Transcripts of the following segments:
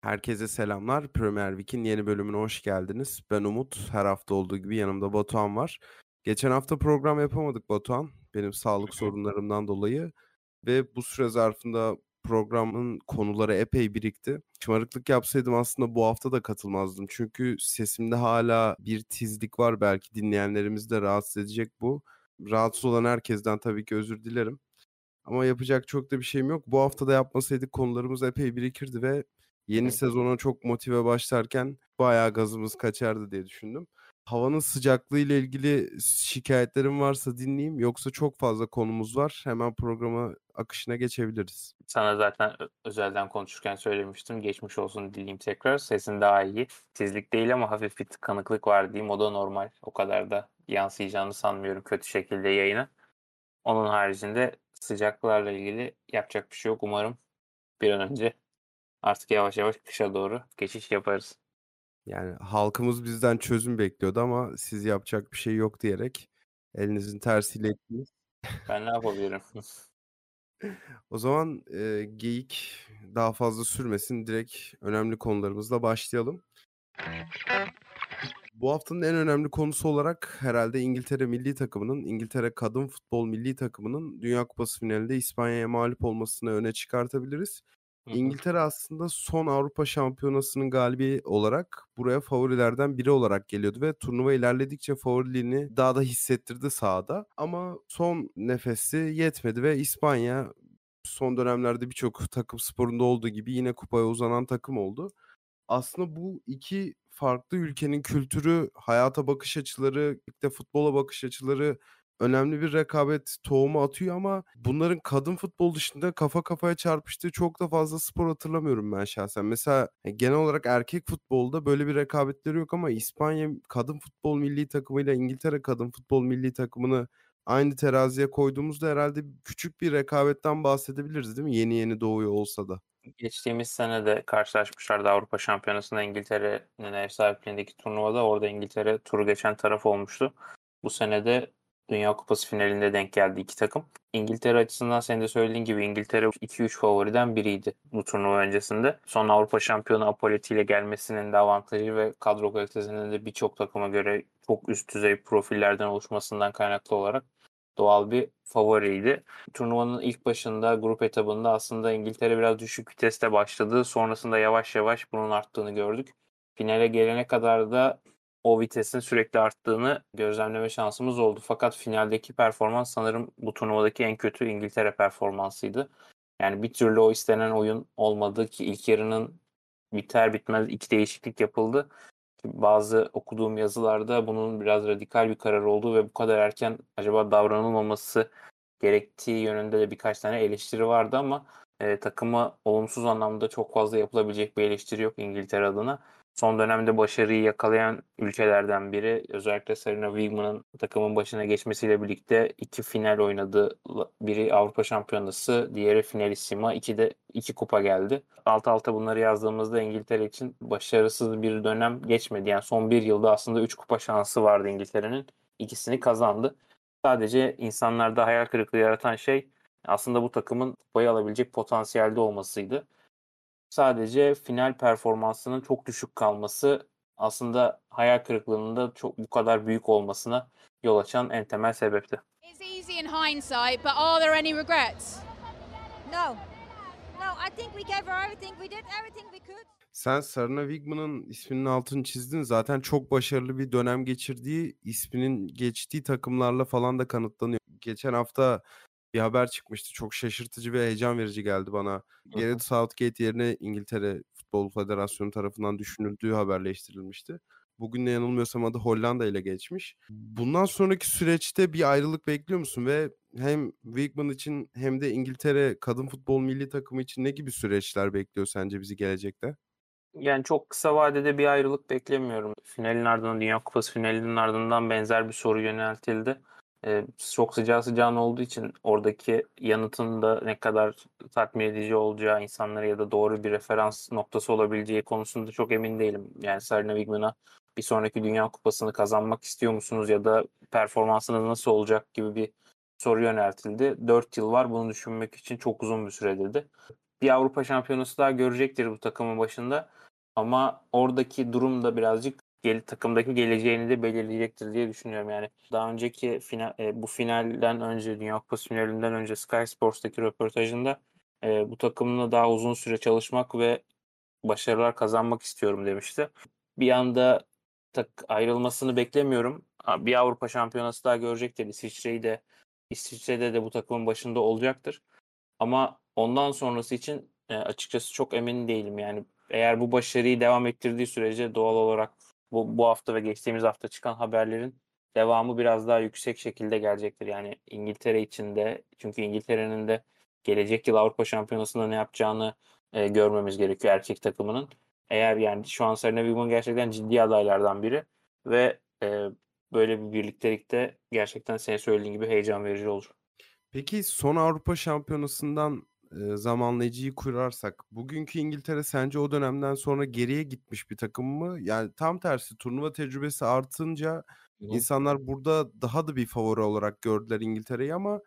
Herkese selamlar. Premier Week'in yeni bölümüne hoş geldiniz. Ben Umut. Her hafta olduğu gibi yanımda Batuhan var. Geçen hafta program yapamadık Batuhan. Benim sağlık sorunlarımdan dolayı. Ve bu süre zarfında programın konuları epey birikti. Şımarıklık yapsaydım aslında bu hafta da katılmazdım. Çünkü sesimde hala bir tizlik var. Belki dinleyenlerimizi de rahatsız edecek bu. Rahatsız olan herkesten tabii ki özür dilerim. Ama yapacak çok da bir şeyim yok. Bu hafta da yapmasaydık konularımız epey birikirdi ve yeni sezona çok motive başlarken bayağı gazımız kaçardı diye düşündüm. Havanın sıcaklığı ile ilgili şikayetlerim varsa dinleyeyim. Yoksa çok fazla konumuz var. Hemen programa akışına geçebiliriz. Sana zaten özelden konuşurken söylemiştim. Geçmiş olsun dileyim tekrar. Sesin daha iyi. Tizlik değil ama hafif bir tıkanıklık var diyeyim. O da normal. O kadar da yansıyacağını sanmıyorum kötü şekilde yayına. Onun haricinde sıcaklarla ilgili yapacak bir şey yok. Umarım bir an önce artık yavaş yavaş kışa doğru geçiş yaparız. Yani halkımız bizden çözüm bekliyordu ama siz yapacak bir şey yok diyerek elinizin tersiyle ettiniz. Ben ne yapabilirim? O zaman e, geyik daha fazla sürmesin. Direkt önemli konularımızla başlayalım. Bu haftanın en önemli konusu olarak herhalde İngiltere milli takımının, İngiltere kadın futbol milli takımının Dünya Kupası finalinde İspanya'ya mağlup olmasını öne çıkartabiliriz. İngiltere aslında son Avrupa Şampiyonası'nın galibi olarak buraya favorilerden biri olarak geliyordu ve turnuva ilerledikçe favoriliğini daha da hissettirdi sahada. Ama son nefesi yetmedi ve İspanya son dönemlerde birçok takım sporunda olduğu gibi yine kupaya uzanan takım oldu. Aslında bu iki farklı ülkenin kültürü, hayata bakış açıları, de futbola bakış açıları önemli bir rekabet tohumu atıyor ama bunların kadın futbol dışında kafa kafaya çarpıştığı çok da fazla spor hatırlamıyorum ben şahsen. Mesela e, genel olarak erkek futbolda böyle bir rekabetleri yok ama İspanya kadın futbol milli takımıyla İngiltere kadın futbol milli takımını aynı teraziye koyduğumuzda herhalde küçük bir rekabetten bahsedebiliriz değil mi? Yeni yeni doğuyor olsa da. Geçtiğimiz sene de karşılaşmışlardı Avrupa Şampiyonası'nda İngiltere'nin ev sahipliğindeki turnuvada. Orada İngiltere turu geçen taraf olmuştu. Bu sene de Dünya Kupası finalinde denk geldi iki takım. İngiltere açısından senin de söylediğin gibi İngiltere 2-3 favoriden biriydi bu turnuva öncesinde. Son Avrupa şampiyonu Apolleti ile gelmesinin de avantajı ve kadro kalitesinin de birçok takıma göre çok üst düzey profillerden oluşmasından kaynaklı olarak doğal bir favoriydi. Turnuvanın ilk başında grup etabında aslında İngiltere biraz düşük viteste başladı. Sonrasında yavaş yavaş bunun arttığını gördük. Finale gelene kadar da o vitesin sürekli arttığını gözlemleme şansımız oldu. Fakat finaldeki performans sanırım bu turnuvadaki en kötü İngiltere performansıydı. Yani bir türlü o istenen oyun olmadı ki ilk yarının biter bitmez iki değişiklik yapıldı. Bazı okuduğum yazılarda bunun biraz radikal bir karar olduğu ve bu kadar erken acaba davranılmaması gerektiği yönünde de birkaç tane eleştiri vardı ama e, takıma olumsuz anlamda çok fazla yapılabilecek bir eleştiri yok İngiltere adına son dönemde başarıyı yakalayan ülkelerden biri. Özellikle Serena Williams'ın takımın başına geçmesiyle birlikte iki final oynadı. Biri Avrupa Şampiyonası, diğeri finalissima. İki de iki kupa geldi. Alt alta bunları yazdığımızda İngiltere için başarısız bir dönem geçmedi. Yani son bir yılda aslında üç kupa şansı vardı İngiltere'nin. İkisini kazandı. Sadece insanlarda hayal kırıklığı yaratan şey aslında bu takımın kupayı alabilecek potansiyelde olmasıydı sadece final performansının çok düşük kalması aslında hayal kırıklığının da çok bu kadar büyük olmasına yol açan en temel sebepti. It's easy in hindsight, but are there any regrets? No. No, I think we gave her everything. We did everything we could. Sen Serena Wigman'ın isminin altını çizdin. Zaten çok başarılı bir dönem geçirdiği, isminin geçtiği takımlarla falan da kanıtlanıyor. Geçen hafta bir haber çıkmıştı. Çok şaşırtıcı ve heyecan verici geldi bana. Gareth Southgate yerine İngiltere Futbol Federasyonu tarafından düşünüldüğü haberleştirilmişti. Bugün de yanılmıyorsam adı Hollanda ile geçmiş. Bundan sonraki süreçte bir ayrılık bekliyor musun ve hem Wigman için hem de İngiltere kadın futbol milli takımı için ne gibi süreçler bekliyor sence bizi gelecekte? Yani çok kısa vadede bir ayrılık beklemiyorum. Finalin ardından, Dünya Kupası finalinin ardından benzer bir soru yöneltildi. Çok sıcağı sıcağın olduğu için oradaki yanıtın da ne kadar tatmin edici olacağı insanlara ya da doğru bir referans noktası olabileceği konusunda çok emin değilim. Yani Serena Wigman'a bir sonraki Dünya Kupası'nı kazanmak istiyor musunuz ya da performansınız nasıl olacak gibi bir soru yöneltildi. 4 yıl var bunu düşünmek için çok uzun bir süre dedi. Bir Avrupa Şampiyonası daha görecektir bu takımın başında. Ama oradaki durum da birazcık gel, takımdaki geleceğini de belirleyecektir diye düşünüyorum. Yani daha önceki final, e, bu finalden önce Dünya Kupası finalinden önce Sky Sports'taki röportajında e, bu takımla daha uzun süre çalışmak ve başarılar kazanmak istiyorum demişti. Bir anda tak ayrılmasını beklemiyorum. Bir Avrupa Şampiyonası daha görecektir. İsviçre'yi de İsviçre'de de bu takımın başında olacaktır. Ama ondan sonrası için e, açıkçası çok emin değilim. Yani eğer bu başarıyı devam ettirdiği sürece doğal olarak bu, bu hafta ve geçtiğimiz hafta çıkan haberlerin devamı biraz daha yüksek şekilde gelecektir. Yani İngiltere içinde çünkü İngiltere'nin de gelecek yıl Avrupa Şampiyonası'nda ne yapacağını e, görmemiz gerekiyor erkek takımının. Eğer yani şu an Serena Williams gerçekten ciddi adaylardan biri ve e, böyle bir birliktelikte gerçekten senin söylediğin gibi heyecan verici olur. Peki son Avrupa Şampiyonası'ndan e, zamanlayıcıyı kurarsak bugünkü İngiltere sence o dönemden sonra geriye gitmiş bir takım mı? Yani tam tersi turnuva tecrübesi artınca Hı. insanlar burada daha da bir favori olarak gördüler İngiltere'yi ama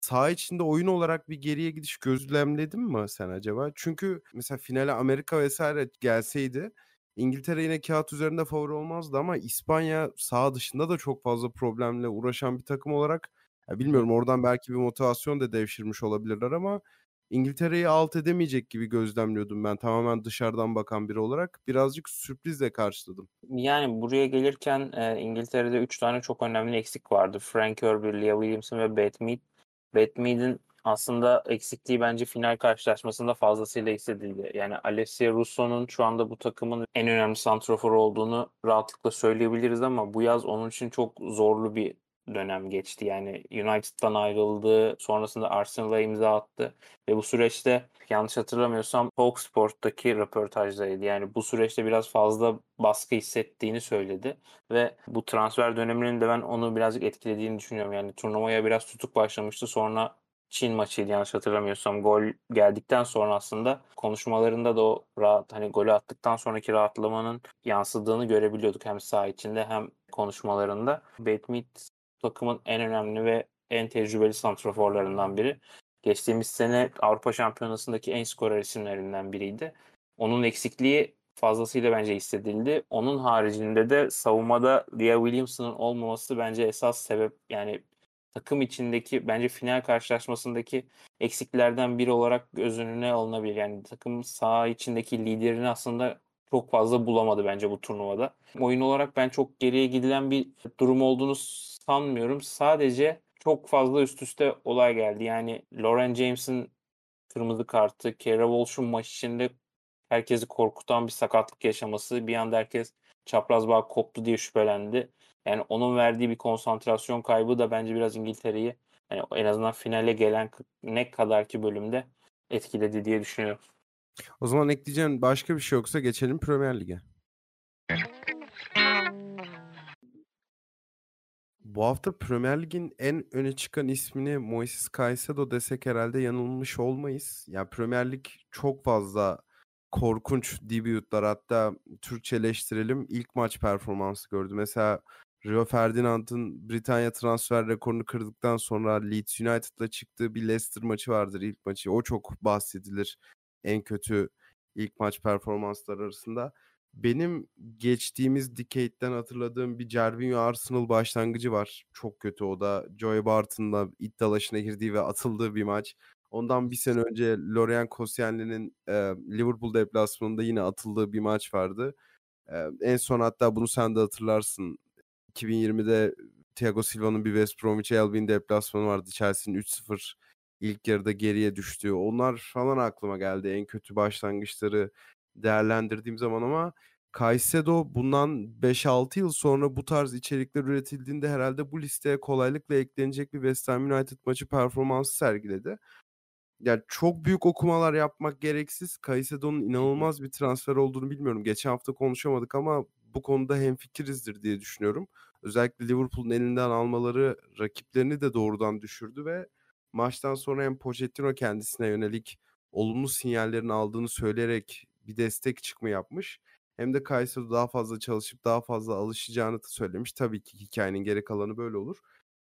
saha içinde oyun olarak bir geriye gidiş gözlemledin mi sen acaba? Çünkü mesela finale Amerika vesaire gelseydi İngiltere yine kağıt üzerinde favori olmazdı ama İspanya saha dışında da çok fazla problemle uğraşan bir takım olarak ya bilmiyorum oradan belki bir motivasyon da devşirmiş olabilirler ama İngiltere'yi alt edemeyecek gibi gözlemliyordum ben tamamen dışarıdan bakan biri olarak. Birazcık sürprizle karşıladım. Yani buraya gelirken e, İngiltere'de 3 tane çok önemli eksik vardı. Frank Kirby, Leah Williamson ve Beth Mead. Beth Mead'in aslında eksikliği bence final karşılaşmasında fazlasıyla hissedildi. Yani Alessia Russo'nun şu anda bu takımın en önemli santrafor olduğunu rahatlıkla söyleyebiliriz ama bu yaz onun için çok zorlu bir dönem geçti. Yani United'dan ayrıldı. Sonrasında Arsenal'a imza attı. Ve bu süreçte yanlış hatırlamıyorsam Talk Sport'taki röportajdaydı. Yani bu süreçte biraz fazla baskı hissettiğini söyledi. Ve bu transfer döneminin de ben onu birazcık etkilediğini düşünüyorum. Yani turnuvaya biraz tutuk başlamıştı. Sonra Çin maçıydı yanlış hatırlamıyorsam. Gol geldikten sonra aslında konuşmalarında da o rahat hani golü attıktan sonraki rahatlamanın yansıdığını görebiliyorduk hem saha içinde hem konuşmalarında. Batmeet takımın en önemli ve en tecrübeli santraforlarından biri. Geçtiğimiz sene Avrupa Şampiyonası'ndaki en skorer isimlerinden biriydi. Onun eksikliği fazlasıyla bence hissedildi. Onun haricinde de savunmada Leah Williamson'ın olmaması bence esas sebep yani takım içindeki bence final karşılaşmasındaki eksiklerden biri olarak göz önüne alınabilir. Yani takım saha içindeki liderini aslında çok fazla bulamadı bence bu turnuvada. Oyun olarak ben çok geriye gidilen bir durum olduğunu sanmıyorum. Sadece çok fazla üst üste olay geldi. Yani Lauren James'in kırmızı kartı, Kara Walsh'un maç içinde herkesi korkutan bir sakatlık yaşaması. Bir anda herkes çapraz bağ koptu diye şüphelendi. Yani onun verdiği bir konsantrasyon kaybı da bence biraz İngiltere'yi yani en azından finale gelen ne kadar ki bölümde etkiledi diye düşünüyorum. O zaman ekleyeceğin başka bir şey yoksa geçelim Premier Lig'e. Bu hafta Premier Lig'in en öne çıkan ismini Moises Caicedo desek herhalde yanılmış olmayız. Ya yani Premier Lig çok fazla korkunç debutlar hatta Türkçeleştirelim ilk maç performansı gördü. Mesela Rio Ferdinand'ın Britanya transfer rekorunu kırdıktan sonra Leeds United'la çıktığı bir Leicester maçı vardır ilk maçı. O çok bahsedilir en kötü ilk maç performansları arasında. Benim geçtiğimiz decade'den hatırladığım bir Cervinho Arsenal başlangıcı var. Çok kötü o da. Joey Barton'la iddialaşına girdiği ve atıldığı bir maç. Ondan bir sene önce Lorient Koscielny'nin e, Liverpool deplasmanında yine atıldığı bir maç vardı. E, en son hatta bunu sen de hatırlarsın. 2020'de Thiago Silva'nın bir West Bromwich Albion deplasmanı vardı. Chelsea'nin 3-0 ilk yarıda geriye düştüğü. Onlar falan aklıma geldi. En kötü başlangıçları değerlendirdiğim zaman ama Caicedo bundan 5-6 yıl sonra bu tarz içerikler üretildiğinde herhalde bu listeye kolaylıkla eklenecek bir West Ham United maçı performansı sergiledi. Yani çok büyük okumalar yapmak gereksiz. Caicedo'nun inanılmaz bir transfer olduğunu bilmiyorum. Geçen hafta konuşamadık ama bu konuda hemfikirizdir diye düşünüyorum. özellikle Liverpool'un elinden almaları rakiplerini de doğrudan düşürdü ve maçtan sonra hem Pochettino kendisine yönelik olumlu sinyallerini aldığını söyleyerek bir destek çıkma yapmış. Hem de Kayseri daha fazla çalışıp daha fazla alışacağını da söylemiş. Tabii ki hikayenin geri kalanı böyle olur.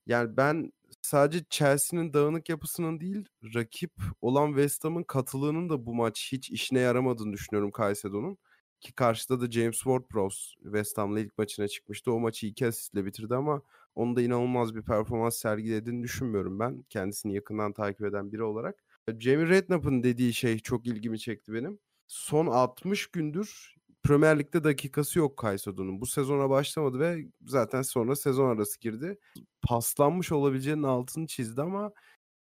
Yani ben sadece Chelsea'nin dağınık yapısının değil, rakip olan West Ham'ın katılığının da bu maç hiç işine yaramadığını düşünüyorum Kayseri'nin. Ki karşıda da James Ward-Prowse West Ham'la ilk maçına çıkmıştı. O maçı iki asistle bitirdi ama onun da inanılmaz bir performans sergilediğini düşünmüyorum ben. Kendisini yakından takip eden biri olarak. Jamie Redknapp'ın dediği şey çok ilgimi çekti benim. Son 60 gündür Premier Lig'de dakikası yok Kaysodo'nun. Bu sezona başlamadı ve zaten sonra sezon arası girdi. Paslanmış olabileceğinin altını çizdi ama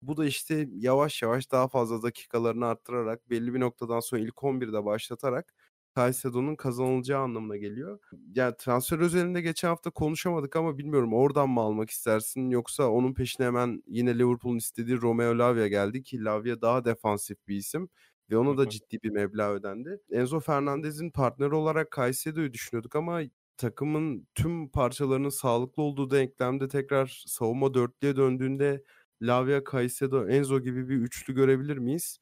bu da işte yavaş yavaş daha fazla dakikalarını arttırarak belli bir noktadan sonra ilk 11'de başlatarak Caicedo'nun kazanılacağı anlamına geliyor. Yani transfer özelinde geçen hafta konuşamadık ama bilmiyorum oradan mı almak istersin yoksa onun peşine hemen yine Liverpool'un istediği Romeo Lavia geldi ki Lavia daha defansif bir isim ve ona da ciddi bir meblağ ödendi. Enzo Fernandez'in partneri olarak Caicedo'yu düşünüyorduk ama takımın tüm parçalarının sağlıklı olduğu denklemde tekrar savunma dörtlüye döndüğünde Lavia, Caicedo, Enzo gibi bir üçlü görebilir miyiz?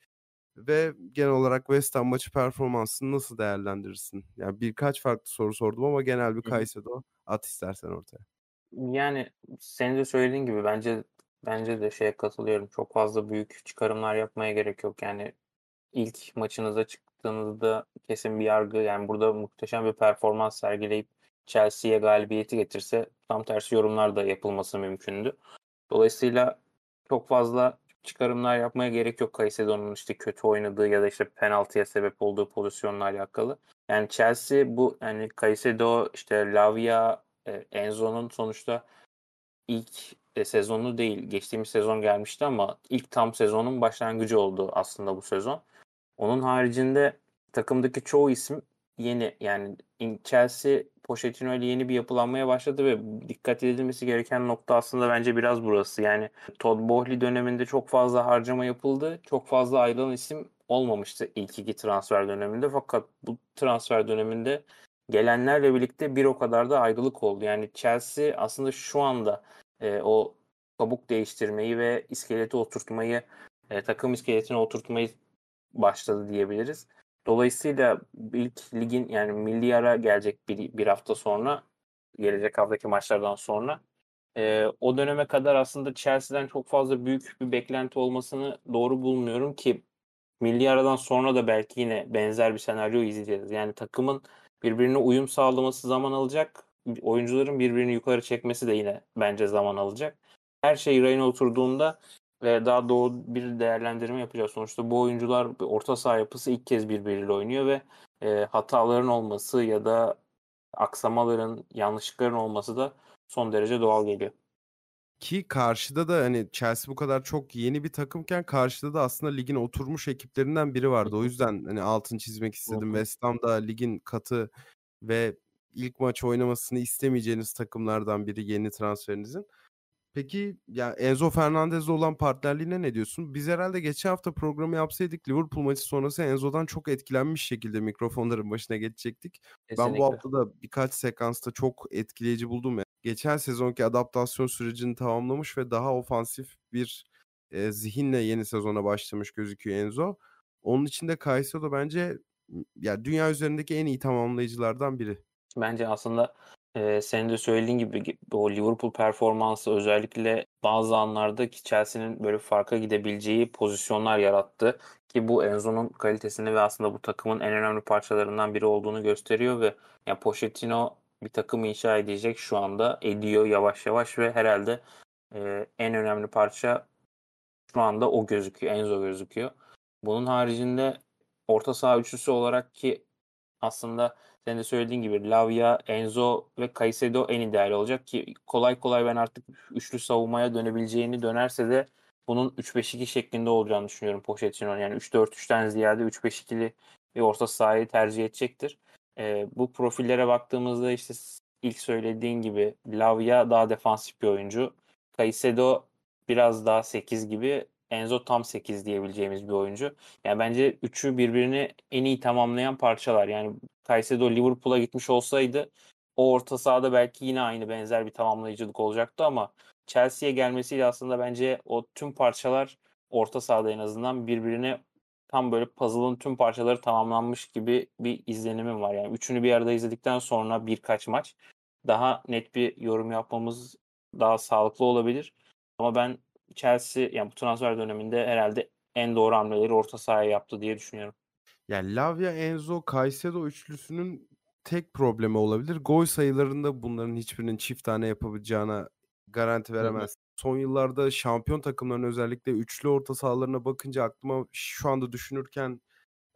Ve genel olarak West Ham maçı performansını nasıl değerlendirirsin? Yani birkaç farklı soru sordum ama genel bir Caicedo at istersen ortaya. Yani senin de söylediğin gibi bence bence de şeye katılıyorum. Çok fazla büyük çıkarımlar yapmaya gerek yok. Yani ilk maçınıza çıktığınızda kesin bir yargı yani burada muhteşem bir performans sergileyip Chelsea'ye galibiyeti getirse tam tersi yorumlar da yapılması mümkündü. Dolayısıyla çok fazla çıkarımlar yapmaya gerek yok Caicedo'nun işte kötü oynadığı ya da işte penaltıya sebep olduğu pozisyonla alakalı. Yani Chelsea bu yani Caicedo işte Lavia e, Enzo'nun sonuçta ilk e, sezonu değil. Geçtiğimiz sezon gelmişti ama ilk tam sezonun başlangıcı oldu aslında bu sezon. Onun haricinde takımdaki çoğu isim yeni. Yani Chelsea Pochettino ile yeni bir yapılanmaya başladı ve dikkat edilmesi gereken nokta aslında bence biraz burası. Yani Todd Boehly döneminde çok fazla harcama yapıldı. Çok fazla ayrılan isim olmamıştı ilk iki transfer döneminde. Fakat bu transfer döneminde gelenlerle birlikte bir o kadar da ayrılık oldu. Yani Chelsea aslında şu anda e, o kabuk değiştirmeyi ve iskeleti oturtmayı, e, takım iskeletini oturtmayı başladı diyebiliriz. Dolayısıyla ilk ligin yani milli ara gelecek bir, bir hafta sonra gelecek haftaki maçlardan sonra e, o döneme kadar aslında Chelsea'den çok fazla büyük bir beklenti olmasını doğru bulmuyorum ki milli aradan sonra da belki yine benzer bir senaryo izleyeceğiz. Yani takımın birbirine uyum sağlaması zaman alacak. Oyuncuların birbirini yukarı çekmesi de yine bence zaman alacak. Her şey rayına oturduğunda ve daha doğru bir değerlendirme yapacağız. Sonuçta bu oyuncular orta saha yapısı ilk kez birbiriyle oynuyor ve e, hataların olması ya da aksamaların, yanlışlıkların olması da son derece doğal geliyor. Ki karşıda da hani Chelsea bu kadar çok yeni bir takımken karşıda da aslında ligin oturmuş ekiplerinden biri vardı. O yüzden hani altını çizmek istedim. West Ham da ligin katı ve ilk maç oynamasını istemeyeceğiniz takımlardan biri yeni transferinizin. Peki ya Enzo Fernandez'le olan partnerliğine ne diyorsun? Biz herhalde geçen hafta programı yapsaydık Liverpool maçı sonrası Enzo'dan çok etkilenmiş şekilde mikrofonların başına geçecektik. Kesinlikle. Ben bu hafta da birkaç sekansta çok etkileyici buldum. Yani geçen sezonki adaptasyon sürecini tamamlamış ve daha ofansif bir e, zihinle yeni sezona başlamış gözüküyor Enzo. Onun için de Caicedo bence ya dünya üzerindeki en iyi tamamlayıcılardan biri. Bence aslında Eee, senin de söylediğin gibi o Liverpool performansı özellikle bazı anlarda ki Chelsea'nin böyle farka gidebileceği pozisyonlar yarattı. Ki bu Enzo'nun kalitesini ve aslında bu takımın en önemli parçalarından biri olduğunu gösteriyor ve ya Pochettino bir takım inşa edecek şu anda ediyor yavaş yavaş ve herhalde e, en önemli parça şu anda o gözüküyor. Enzo gözüküyor. Bunun haricinde orta saha üçlüsü olarak ki aslında senin de söylediğin gibi Lavia, Enzo ve Caicedo en ideal olacak ki kolay kolay ben artık üçlü savunmaya dönebileceğini dönerse de bunun 3-5-2 şeklinde olacağını düşünüyorum Pochettino. Yani 3-4-3'ten ziyade 3-5-2'li bir orta sahayı tercih edecektir. Ee, bu profillere baktığımızda işte ilk söylediğin gibi Lavia daha defansif bir oyuncu. Caicedo biraz daha 8 gibi. Enzo tam 8 diyebileceğimiz bir oyuncu. Yani bence üçü birbirini en iyi tamamlayan parçalar. Yani Caicedo Liverpool'a gitmiş olsaydı o orta sahada belki yine aynı benzer bir tamamlayıcılık olacaktı ama Chelsea'ye gelmesiyle aslında bence o tüm parçalar orta sahada en azından birbirine tam böyle puzzle'ın tüm parçaları tamamlanmış gibi bir izlenimim var. Yani üçünü bir arada izledikten sonra birkaç maç daha net bir yorum yapmamız daha sağlıklı olabilir. Ama ben Chelsea yani bu transfer döneminde herhalde en doğru hamleleri orta sahaya yaptı diye düşünüyorum. Yani Lavia, Enzo, Caicedo üçlüsünün tek problemi olabilir. Gol sayılarında bunların hiçbirinin çift tane yapabileceğine garanti veremez. Son yıllarda şampiyon takımların özellikle üçlü orta sahalarına bakınca aklıma şu anda düşünürken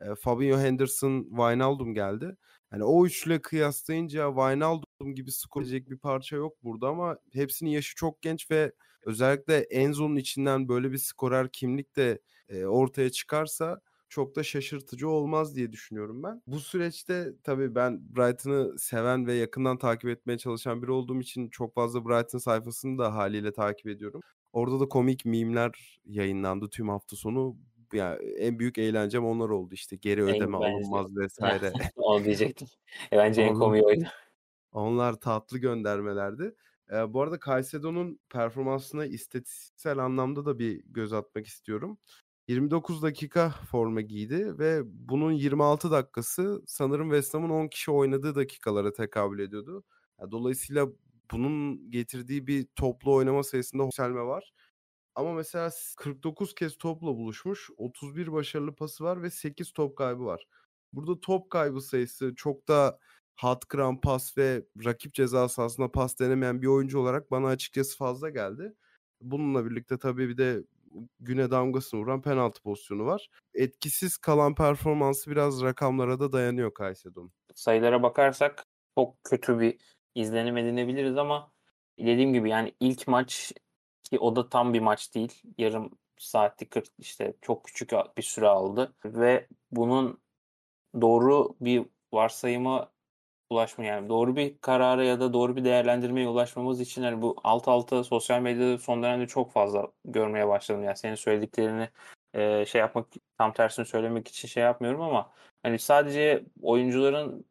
e, Fabinho Henderson, Wijnaldum geldi. Hani o üçlüyle kıyaslayınca Wijnaldum gibi skor edecek bir parça yok burada ama hepsinin yaşı çok genç ve özellikle Enzo'nun içinden böyle bir skorer kimlik de e, ortaya çıkarsa çok da şaşırtıcı olmaz diye düşünüyorum ben. Bu süreçte tabii ben Brighton'ı seven ve yakından takip etmeye çalışan biri olduğum için çok fazla Brighton sayfasını da haliyle takip ediyorum. Orada da komik mimler yayınlandı tüm hafta sonu. Yani en büyük eğlencem onlar oldu işte geri ödeme en alınmaz vesaire. Onu diyecektim. E bence en komik oydu. Onlar tatlı göndermelerdi. Ee, bu arada Caicedo'nun performansına istatistiksel anlamda da bir göz atmak istiyorum. 29 dakika forma giydi ve bunun 26 dakikası sanırım West Ham'ın 10 kişi oynadığı dakikalara tekabül ediyordu. dolayısıyla bunun getirdiği bir toplu oynama sayısında yükselme var. Ama mesela 49 kez topla buluşmuş, 31 başarılı pası var ve 8 top kaybı var. Burada top kaybı sayısı çok da hat kıran pas ve rakip ceza sahasında pas denemeyen bir oyuncu olarak bana açıkçası fazla geldi. Bununla birlikte tabii bir de güne damgasını vuran penaltı pozisyonu var. Etkisiz kalan performansı biraz rakamlara da dayanıyor Kayseri'nin. Sayılara bakarsak çok kötü bir izlenim edinebiliriz ama dediğim gibi yani ilk maç ki o da tam bir maç değil. Yarım saatlik 40 işte çok küçük bir süre aldı ve bunun doğru bir varsayıma ulaşma yani doğru bir karara ya da doğru bir değerlendirmeye ulaşmamız için hani bu alt alta sosyal medyada son dönemde çok fazla görmeye başladım. Yani senin söylediklerini e, şey yapmak tam tersini söylemek için şey yapmıyorum ama hani sadece oyuncuların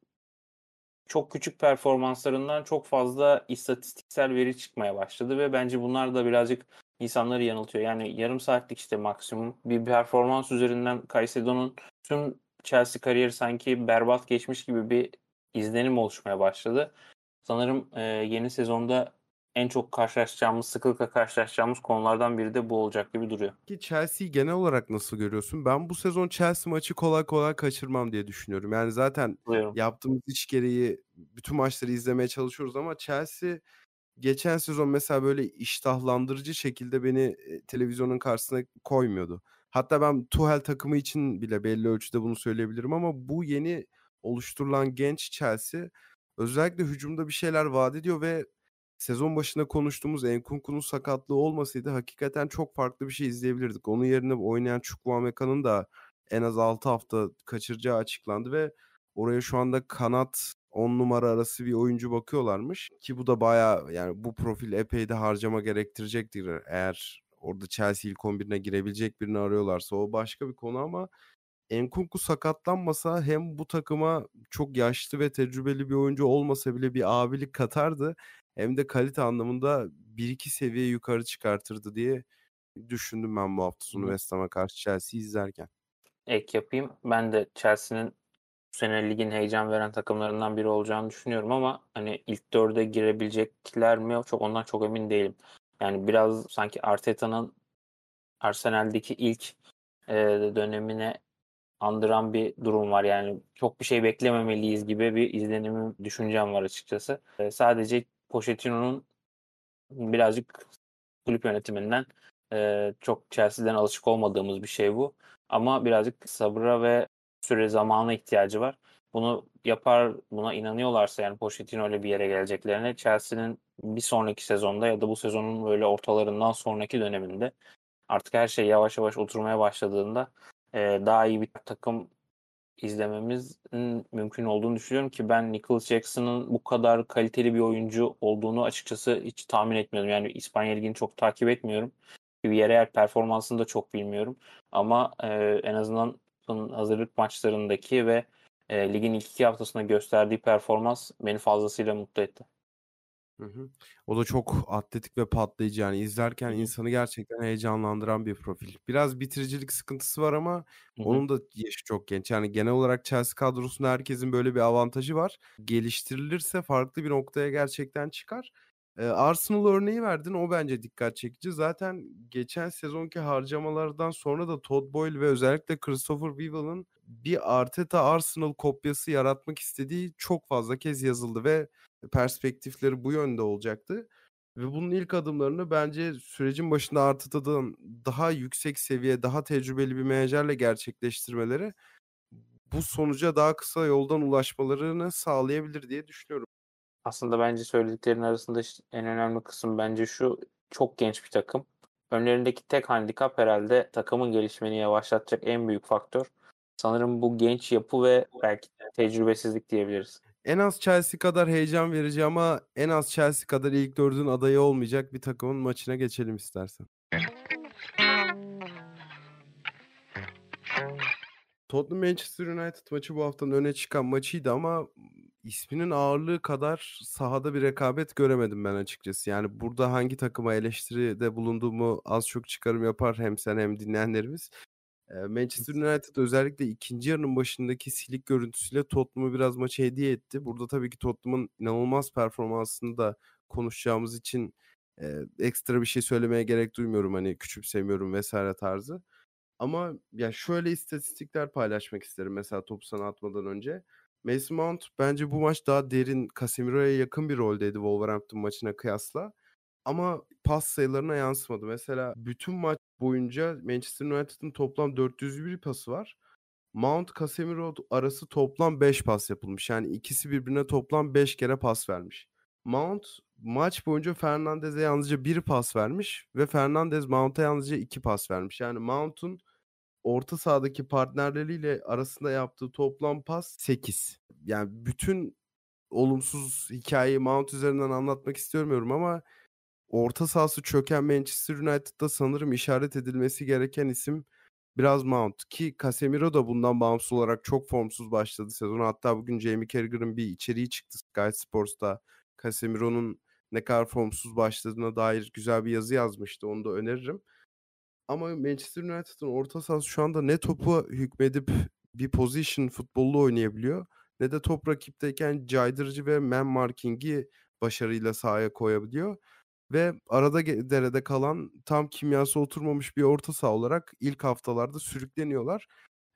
çok küçük performanslarından çok fazla istatistiksel veri çıkmaya başladı ve bence bunlar da birazcık insanları yanıltıyor. Yani yarım saatlik işte maksimum bir performans üzerinden Caicedo'nun tüm Chelsea kariyeri sanki berbat geçmiş gibi bir izlenim oluşmaya başladı. Sanırım e, yeni sezonda en çok karşılaşacağımız, sıklıkla karşılaşacağımız konulardan biri de bu olacak gibi duruyor. Ki Chelsea'yi genel olarak nasıl görüyorsun? Ben bu sezon Chelsea maçı kolay kolay kaçırmam diye düşünüyorum. Yani zaten Buyurun. yaptığımız iş gereği bütün maçları izlemeye çalışıyoruz ama Chelsea geçen sezon mesela böyle iştahlandırıcı şekilde beni televizyonun karşısına koymuyordu. Hatta ben Tuchel takımı için bile belli ölçüde bunu söyleyebilirim ama bu yeni oluşturulan genç Chelsea özellikle hücumda bir şeyler vaat ediyor ve sezon başında konuştuğumuz Enkunku'nun sakatlığı olmasaydı hakikaten çok farklı bir şey izleyebilirdik. Onun yerine oynayan Chukwuemeka'nın da en az 6 hafta kaçıracağı açıklandı ve oraya şu anda kanat 10 numara arası bir oyuncu bakıyorlarmış ki bu da baya yani bu profil epey de harcama gerektirecektir eğer orada Chelsea ilk 11'ine girebilecek birini arıyorlarsa o başka bir konu ama Enkunku sakatlanmasa hem bu takıma çok yaşlı ve tecrübeli bir oyuncu olmasa bile bir abilik katardı. Hem de kalite anlamında bir iki seviye yukarı çıkartırdı diye düşündüm ben bu hafta sonu West Ham'a karşı Chelsea izlerken. Ek yapayım. Ben de Chelsea'nin bu sene ligin heyecan veren takımlarından biri olacağını düşünüyorum ama hani ilk dörde girebilecekler mi çok ondan çok emin değilim. Yani biraz sanki Arteta'nın Arsenal'deki ilk e, dönemine andıran bir durum var. Yani çok bir şey beklememeliyiz gibi bir izlenimim, düşüncem var açıkçası. E, sadece Pochettino'nun birazcık kulüp yönetiminden e, çok Chelsea'den alışık olmadığımız bir şey bu. Ama birazcık sabıra ve süre zamana ihtiyacı var. Bunu yapar, buna inanıyorlarsa yani Pochettino ile bir yere geleceklerine Chelsea'nin bir sonraki sezonda ya da bu sezonun böyle ortalarından sonraki döneminde artık her şey yavaş yavaş oturmaya başladığında e, daha iyi bir takım izlememizin mümkün olduğunu düşünüyorum ki ben Nicholas Jackson'ın bu kadar kaliteli bir oyuncu olduğunu açıkçası hiç tahmin etmiyordum. Yani İspanya Ligi'ni çok takip etmiyorum. Yerel performansını da çok bilmiyorum. Ama e, en azından hazırlık maçlarındaki ve e, ligin ilk iki haftasında gösterdiği performans beni fazlasıyla mutlu etti. Hı hı. O da çok atletik ve patlayıcı yani izlerken insanı gerçekten heyecanlandıran bir profil. Biraz bitiricilik sıkıntısı var ama Hı hı. onun da yaşı çok genç. Yani genel olarak Chelsea kadrosunda herkesin böyle bir avantajı var. Geliştirilirse farklı bir noktaya gerçekten çıkar. Ee, Arsenal örneği verdin o bence dikkat çekici. Zaten geçen sezonki harcamalardan sonra da Todd Boyle ve özellikle Christopher Weevil'ın bir Arteta Arsenal kopyası yaratmak istediği çok fazla kez yazıldı ve perspektifleri bu yönde olacaktı. Ve bunun ilk adımlarını bence sürecin başında Arteta'dan daha yüksek seviye, daha tecrübeli bir menajerle gerçekleştirmeleri bu sonuca daha kısa yoldan ulaşmalarını sağlayabilir diye düşünüyorum. Aslında bence söylediklerin arasında en önemli kısım bence şu çok genç bir takım. Önlerindeki tek handikap herhalde takımın gelişmeni yavaşlatacak en büyük faktör. Sanırım bu genç yapı ve belki tecrübesizlik diyebiliriz. En az Chelsea kadar heyecan verici ama en az Chelsea kadar ilk dördün adayı olmayacak bir takımın maçına geçelim istersen. Tottenham Manchester United maçı bu haftanın öne çıkan maçıydı ama isminin ağırlığı kadar sahada bir rekabet göremedim ben açıkçası. Yani burada hangi takıma eleştiride bulunduğumu az çok çıkarım yapar hem sen hem dinleyenlerimiz. Manchester United özellikle ikinci yarının başındaki silik görüntüsüyle Tottenham'ı biraz maçı hediye etti. Burada tabii ki Tottenham'ın inanılmaz performansını da konuşacağımız için e, ekstra bir şey söylemeye gerek duymuyorum. Hani küçümsemiyorum vesaire tarzı. Ama ya şöyle istatistikler paylaşmak isterim mesela topu sana atmadan önce. Mason Mount bence bu maç daha derin Casemiro'ya yakın bir roldeydi Wolverhampton maçına kıyasla. Ama pas sayılarına yansımadı. Mesela bütün maç boyunca Manchester United'ın toplam 401 pası var. Mount Casemiro arası toplam 5 pas yapılmış. Yani ikisi birbirine toplam 5 kere pas vermiş. Mount maç boyunca Fernandez'e yalnızca bir pas vermiş ve Fernandez Mount'a yalnızca iki pas vermiş. Yani Mount'un orta sahadaki partnerleriyle arasında yaptığı toplam pas 8. Yani bütün olumsuz hikayeyi Mount üzerinden anlatmak istemiyorum ama orta sahası çöken Manchester United'da sanırım işaret edilmesi gereken isim biraz Mount. Ki Casemiro da bundan bağımsız olarak çok formsuz başladı sezonu. Hatta bugün Jamie Carragher'ın bir içeriği çıktı Sky Sports'ta. Casemiro'nun ne kadar formsuz başladığına dair güzel bir yazı yazmıştı. Onu da öneririm. Ama Manchester United'ın orta sahası şu anda ne topu hükmedip bir position futbolu oynayabiliyor ne de top rakipteyken caydırıcı ve man marking'i başarıyla sahaya koyabiliyor. Ve arada derede kalan tam kimyası oturmamış bir orta saha olarak ilk haftalarda sürükleniyorlar.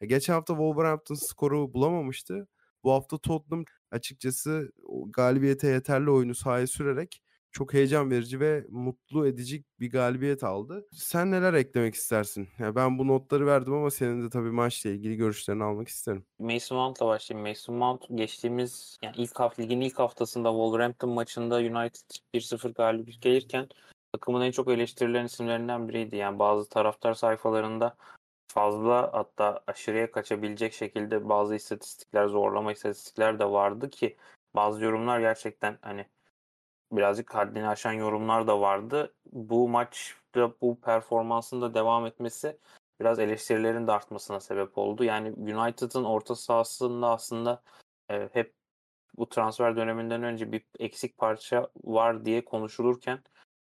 E, geçen hafta Wolverhampton skoru bulamamıştı. Bu hafta Tottenham açıkçası galibiyete yeterli oyunu sahaya sürerek çok heyecan verici ve mutlu edici bir galibiyet aldı. Sen neler eklemek istersin? Yani ben bu notları verdim ama senin de tabii maçla ilgili görüşlerini almak isterim. Mason Mount'la başlayayım. Mason Mount geçtiğimiz yani ilk hafta ligin ilk haftasında Wolverhampton maçında United 1-0 galip gelirken takımın en çok eleştirilen isimlerinden biriydi. Yani bazı taraftar sayfalarında fazla hatta aşırıya kaçabilecek şekilde bazı istatistikler, zorlama istatistikler de vardı ki bazı yorumlar gerçekten hani birazcık haddini aşan yorumlar da vardı. Bu maçta bu performansın da devam etmesi biraz eleştirilerin de artmasına sebep oldu. Yani United'ın orta sahasında aslında e, hep bu transfer döneminden önce bir eksik parça var diye konuşulurken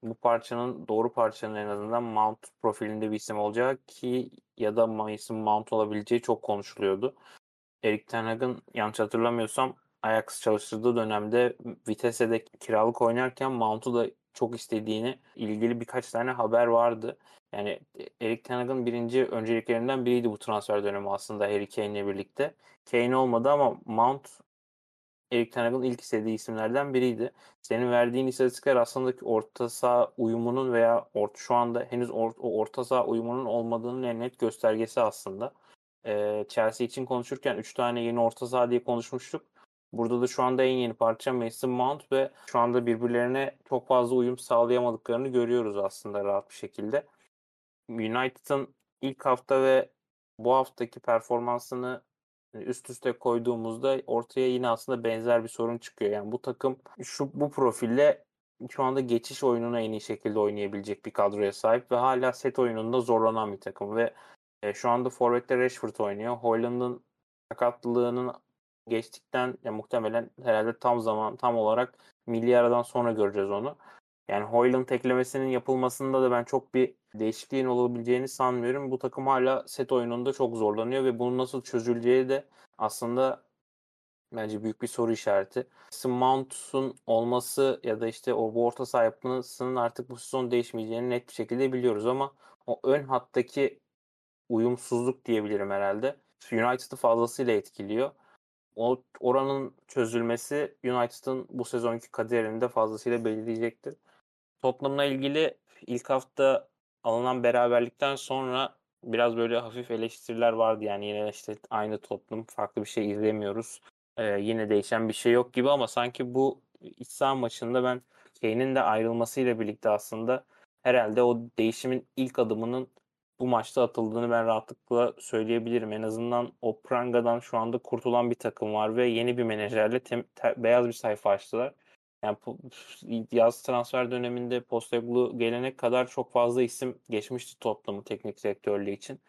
bu parçanın doğru parçanın en azından Mount profilinde bir isim olacak ki ya da Mason Mount olabileceği çok konuşuluyordu. Erik Ten Hag'ın yanlış hatırlamıyorsam Ajax çalıştırdığı dönemde Vitesse'de kiralık oynarken Mount'u da çok istediğini ilgili birkaç tane haber vardı. Yani Erik Ten Hag'ın birinci önceliklerinden biriydi bu transfer dönemi aslında Harry Kane'le birlikte. Kane olmadı ama Mount Erik Ten Hag'ın ilk istediği isimlerden biriydi. Senin verdiğin istatistikler aslında orta saha uyumunun veya or şu anda henüz or o orta saha uyumunun olmadığının en net göstergesi aslında. Ee, Chelsea için konuşurken 3 tane yeni orta saha diye konuşmuştuk. Burada da şu anda en yeni parça Mason Mount ve şu anda birbirlerine çok fazla uyum sağlayamadıklarını görüyoruz aslında rahat bir şekilde. United'ın ilk hafta ve bu haftaki performansını üst üste koyduğumuzda ortaya yine aslında benzer bir sorun çıkıyor. Yani bu takım şu bu profille şu anda geçiş oyununu en iyi şekilde oynayabilecek bir kadroya sahip ve hala set oyununda zorlanan bir takım ve e, şu anda Forvet'te Rashford oynuyor. Hoyland'ın sakatlığının geçtikten ya muhtemelen herhalde tam zaman tam olarak milli aradan sonra göreceğiz onu. Yani Hoyland eklemesinin yapılmasında da ben çok bir değişikliğin olabileceğini sanmıyorum. Bu takım hala set oyununda çok zorlanıyor ve bunun nasıl çözüleceği de aslında bence büyük bir soru işareti. Mount'un olması ya da işte o bu orta yapısının artık bu sezon değişmeyeceğini net bir şekilde biliyoruz ama o ön hattaki uyumsuzluk diyebilirim herhalde. United'ı fazlasıyla etkiliyor. O oranın çözülmesi United'ın bu sezonki kaderini de fazlasıyla belirleyecektir. Tottenham'la ilgili ilk hafta alınan beraberlikten sonra biraz böyle hafif eleştiriler vardı. Yani yine işte aynı Tottenham farklı bir şey izlemiyoruz. Ee, yine değişen bir şey yok gibi ama sanki bu iç saha maçında ben Kane'in de ayrılmasıyla birlikte aslında herhalde o değişimin ilk adımının bu maçta atıldığını ben rahatlıkla söyleyebilirim. En azından o prangadan şu anda kurtulan bir takım var ve yeni bir menajerle tem- te- beyaz bir sayfa açtılar. Yani yaz transfer döneminde Postecoglou gelene kadar çok fazla isim geçmişti Tottenham'ın teknik direktörlüğü için.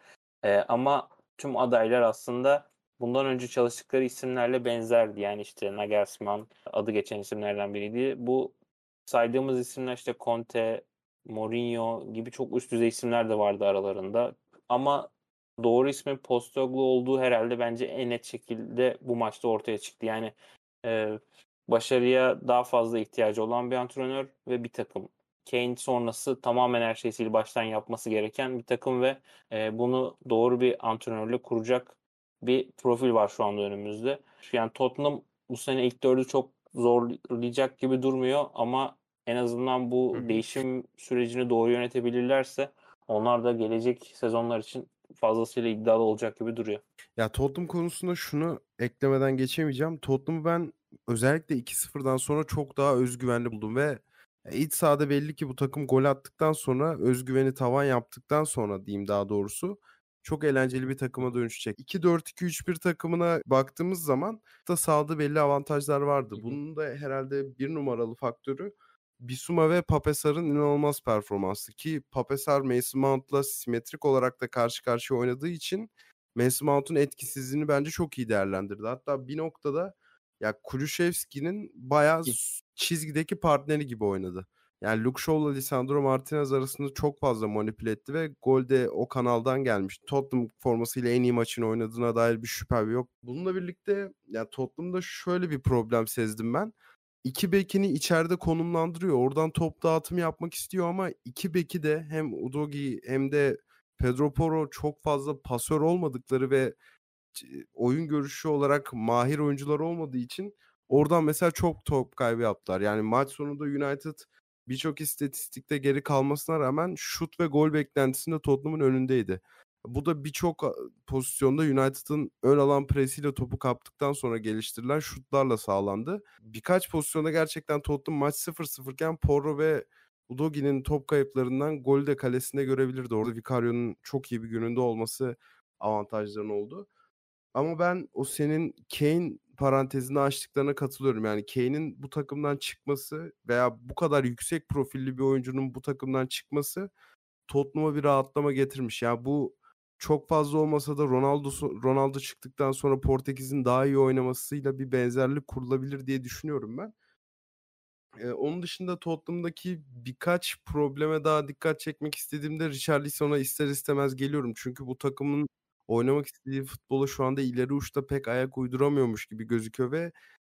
Ee, ama tüm adaylar aslında bundan önce çalıştıkları isimlerle benzerdi. Yani işte Nagelsmann adı geçen isimlerden biriydi. Bu saydığımız isimler işte Conte, Mourinho gibi çok üst düzey isimler de vardı aralarında. Ama doğru ismin Postecoglou olduğu herhalde bence en net şekilde bu maçta ortaya çıktı. Yani e, başarıya daha fazla ihtiyacı olan bir antrenör ve bir takım. Kane sonrası tamamen her şeyi baştan yapması gereken bir takım ve e, bunu doğru bir antrenörle kuracak bir profil var şu anda önümüzde. Yani Tottenham bu sene ilk dördü çok zorlayacak gibi durmuyor ama en azından bu Hı-hı. değişim sürecini doğru yönetebilirlerse onlar da gelecek sezonlar için fazlasıyla iddialı olacak gibi duruyor. Ya Tottenham konusunda şunu eklemeden geçemeyeceğim. Tottenham'ı ben özellikle 2-0'dan sonra çok daha özgüvenli buldum ve iç sahada belli ki bu takım gol attıktan sonra özgüveni tavan yaptıktan sonra diyeyim daha doğrusu çok eğlenceli bir takıma dönüşecek. 2-4-2-3-1 takımına baktığımız zaman da sahada belli avantajlar vardı. Bunun da herhalde bir numaralı faktörü Bisuma ve Papesar'ın inanılmaz performansı ki Papesar Mason Mount'la simetrik olarak da karşı karşıya oynadığı için Mason Mount'un etkisizliğini bence çok iyi değerlendirdi. Hatta bir noktada ya Kulüşevski'nin bayağı çizgideki partneri gibi oynadı. Yani Luke Shaw'la Lisandro Martinez arasında çok fazla manipüle etti ve gol de o kanaldan gelmiş. Tottenham formasıyla en iyi maçını oynadığına dair bir şüphe yok. Bununla birlikte ya Tottenham'da şöyle bir problem sezdim ben. İki bekini içeride konumlandırıyor. Oradan top dağıtımı yapmak istiyor ama iki beki de hem Udogi hem de Pedro Porro çok fazla pasör olmadıkları ve oyun görüşü olarak mahir oyuncular olmadığı için oradan mesela çok top kaybı yaptılar. Yani maç sonunda United birçok istatistikte geri kalmasına rağmen şut ve gol beklentisinde Tottenham'ın önündeydi. Bu da birçok pozisyonda United'ın ön alan presiyle topu kaptıktan sonra geliştirilen şutlarla sağlandı. Birkaç pozisyonda gerçekten Tottenham maç 0-0 iken Porro ve Udogi'nin top kayıplarından golü de kalesinde görebilirdi. Orada Vicario'nun çok iyi bir gününde olması avantajların oldu. Ama ben o senin Kane parantezini açtıklarına katılıyorum. Yani Kane'in bu takımdan çıkması veya bu kadar yüksek profilli bir oyuncunun bu takımdan çıkması Tottenham'a bir rahatlama getirmiş. Yani bu çok fazla olmasa da Ronaldo Ronaldo çıktıktan sonra Portekiz'in daha iyi oynamasıyla bir benzerlik kurulabilir diye düşünüyorum ben. Ee, onun dışında Tottenham'daki birkaç probleme daha dikkat çekmek istediğimde Richarlison'a ister istemez geliyorum. Çünkü bu takımın oynamak istediği futbolu şu anda ileri uçta pek ayak uyduramıyormuş gibi gözüküyor ve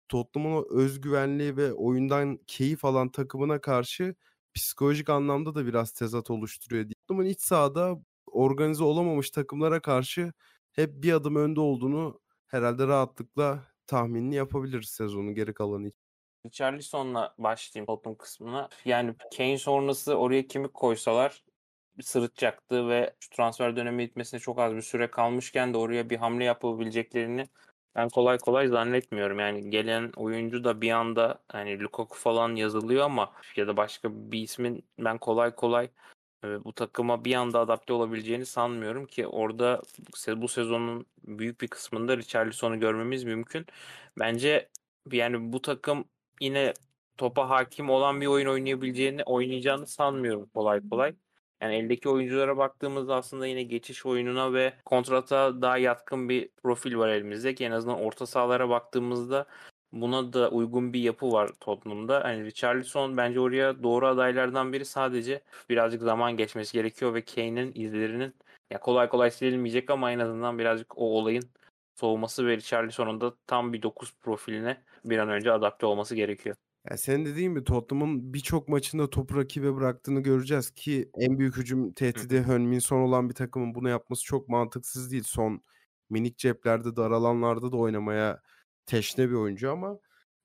Tottenham'ın o özgüvenli ve oyundan keyif alan takımına karşı psikolojik anlamda da biraz tezat oluşturuyor. Tottenham'ın iç sahada organize olamamış takımlara karşı hep bir adım önde olduğunu herhalde rahatlıkla tahminini yapabiliriz sezonun geri kalanı için. Richarlison'la başlayayım Tottenham kısmına. Yani Kane sonrası oraya kimi koysalar sırıtacaktı ve şu transfer dönemi bitmesine çok az bir süre kalmışken de oraya bir hamle yapabileceklerini ben kolay kolay zannetmiyorum. Yani gelen oyuncu da bir anda hani Lukaku falan yazılıyor ama ya da başka bir ismin ben kolay kolay e, bu takıma bir anda adapte olabileceğini sanmıyorum ki orada bu sezonun büyük bir kısmında Richarlison'u görmemiz mümkün. Bence yani bu takım yine topa hakim olan bir oyun oynayabileceğini oynayacağını sanmıyorum kolay kolay. Yani eldeki oyunculara baktığımızda aslında yine geçiş oyununa ve kontrata daha yatkın bir profil var elimizde ki en azından orta sahalara baktığımızda buna da uygun bir yapı var Tottenham'da. Hani Richarlison bence oraya doğru adaylardan biri sadece birazcık zaman geçmesi gerekiyor ve Kane'in izlerinin ya kolay kolay silinmeyecek ama en azından birazcık o olayın soğuması ve Richarlison'un da tam bir 9 profiline bir an önce adapte olması gerekiyor. Ya senin dediğin gibi Tottenham'ın birçok maçında topu rakibe bıraktığını göreceğiz ki en büyük hücum tehdidi Heung-min Son olan bir takımın bunu yapması çok mantıksız değil. Son minik ceplerde dar alanlarda da oynamaya teşne bir oyuncu ama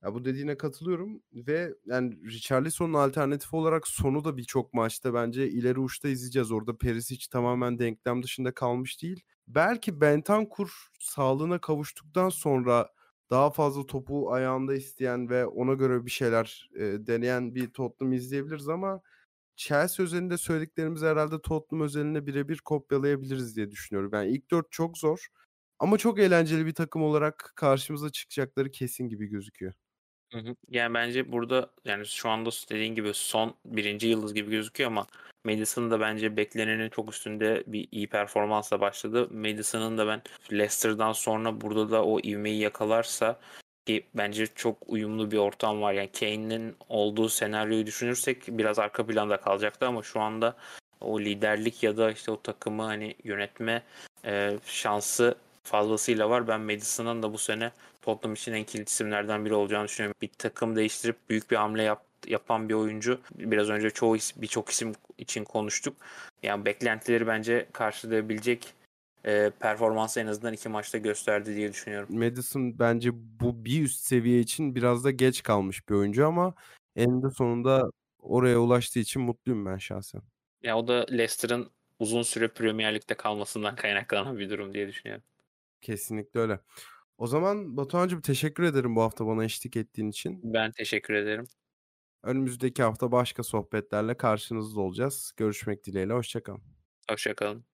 ya bu dediğine katılıyorum ve yani Richarlison'un alternatifi olarak Son'u da birçok maçta bence ileri uçta izleyeceğiz. Orada Perisic tamamen denklem dışında kalmış değil. Belki Bentancur sağlığına kavuştuktan sonra daha fazla topu ayağında isteyen ve ona göre bir şeyler e, deneyen bir Tottenham izleyebiliriz ama Chelsea özelinde söylediklerimizi herhalde Tottenham özelinde birebir kopyalayabiliriz diye düşünüyorum. Yani ilk dört çok zor ama çok eğlenceli bir takım olarak karşımıza çıkacakları kesin gibi gözüküyor. Yani bence burada yani şu anda dediğin gibi son birinci yıldız gibi gözüküyor ama Madison da bence beklenenin çok üstünde bir iyi performansla başladı. Madison'ın da ben Leicester'dan sonra burada da o ivmeyi yakalarsa ki bence çok uyumlu bir ortam var. Yani Kane'in olduğu senaryoyu düşünürsek biraz arka planda kalacaktı ama şu anda o liderlik ya da işte o takımı hani yönetme e, şansı fazlasıyla var. Ben Madison'ın da bu sene Tottenham için en kilit isimlerden biri olacağını düşünüyorum. Bir takım değiştirip büyük bir hamle yap, yapan bir oyuncu. Biraz önce çoğu birçok isim için konuştuk. Yani beklentileri bence karşılayabilecek e, performansı en azından iki maçta gösterdi diye düşünüyorum. Madison bence bu bir üst seviye için biraz da geç kalmış bir oyuncu ama eninde sonunda oraya ulaştığı için mutluyum ben şahsen. Ya o da Leicester'ın uzun süre Premier Lig'de kalmasından kaynaklanan bir durum diye düşünüyorum. Kesinlikle öyle. O zaman Batuhan'cığım teşekkür ederim bu hafta bana eşlik ettiğin için. Ben teşekkür ederim. Önümüzdeki hafta başka sohbetlerle karşınızda olacağız. Görüşmek dileğiyle. Hoşçakalın. Hoşçakalın.